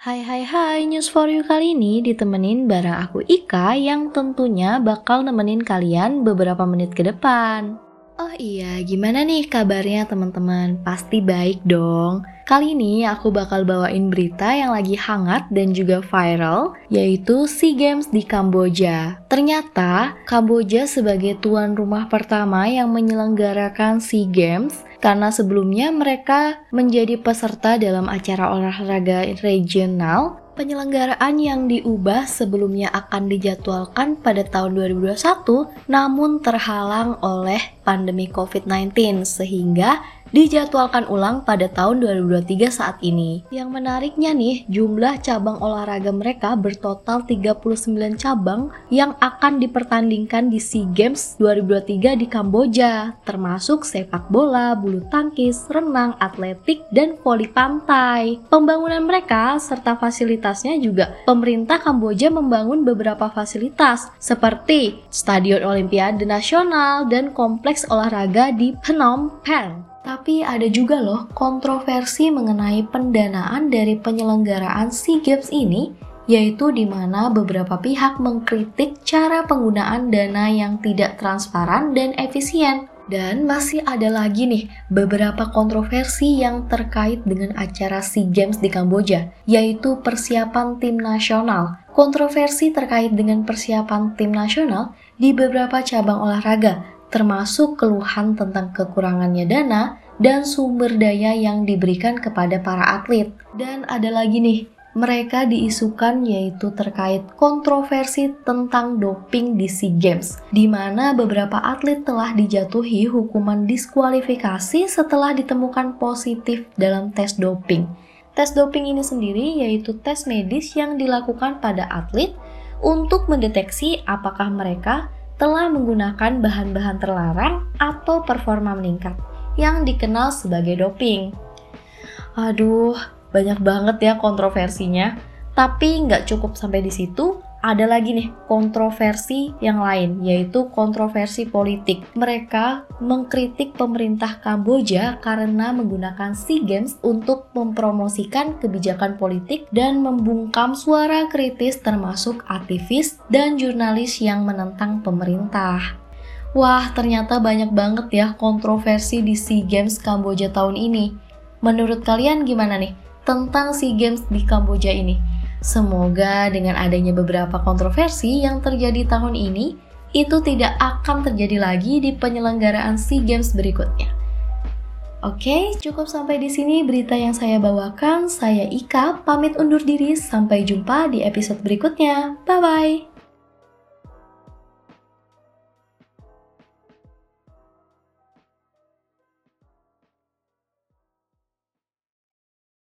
Hai hai hai, News for You kali ini ditemenin bareng aku Ika yang tentunya bakal nemenin kalian beberapa menit ke depan. Oh iya, gimana nih kabarnya teman-teman? Pasti baik dong. Kali ini aku bakal bawain berita yang lagi hangat dan juga viral, yaitu SEA Games di Kamboja. Ternyata, Kamboja sebagai tuan rumah pertama yang menyelenggarakan SEA Games karena sebelumnya mereka menjadi peserta dalam acara olahraga regional penyelenggaraan yang diubah sebelumnya akan dijadwalkan pada tahun 2021 namun terhalang oleh pandemi COVID-19 sehingga dijadwalkan ulang pada tahun 2023 saat ini. Yang menariknya nih, jumlah cabang olahraga mereka bertotal 39 cabang yang akan dipertandingkan di SEA Games 2023 di Kamboja, termasuk sepak bola, bulu tangkis, renang, atletik, dan voli pantai. Pembangunan mereka serta fasilitasnya juga pemerintah Kamboja membangun beberapa fasilitas seperti Stadion Olimpiade Nasional dan kompleks olahraga di Phnom Penh. Tapi ada juga loh kontroversi mengenai pendanaan dari penyelenggaraan SEA Games ini, yaitu di mana beberapa pihak mengkritik cara penggunaan dana yang tidak transparan dan efisien. Dan masih ada lagi nih beberapa kontroversi yang terkait dengan acara SEA Games di Kamboja, yaitu persiapan tim nasional. Kontroversi terkait dengan persiapan tim nasional di beberapa cabang olahraga, termasuk keluhan tentang kekurangannya dana dan sumber daya yang diberikan kepada para atlet. Dan ada lagi nih, mereka diisukan yaitu terkait kontroversi tentang doping di SEA Games, di mana beberapa atlet telah dijatuhi hukuman diskualifikasi setelah ditemukan positif dalam tes doping. Tes doping ini sendiri yaitu tes medis yang dilakukan pada atlet untuk mendeteksi apakah mereka telah menggunakan bahan-bahan terlarang atau performa meningkat yang dikenal sebagai doping. Aduh, banyak banget ya kontroversinya. Tapi nggak cukup sampai di situ, ada lagi nih kontroversi yang lain, yaitu kontroversi politik. Mereka mengkritik pemerintah Kamboja karena menggunakan SEA Games untuk mempromosikan kebijakan politik dan membungkam suara kritis termasuk aktivis dan jurnalis yang menentang pemerintah. Wah, ternyata banyak banget ya kontroversi di SEA Games Kamboja tahun ini. Menurut kalian gimana nih tentang SEA Games di Kamboja ini? Semoga dengan adanya beberapa kontroversi yang terjadi tahun ini, itu tidak akan terjadi lagi di penyelenggaraan SEA Games berikutnya. Oke, cukup sampai di sini berita yang saya bawakan. Saya Ika, pamit undur diri. Sampai jumpa di episode berikutnya. Bye bye.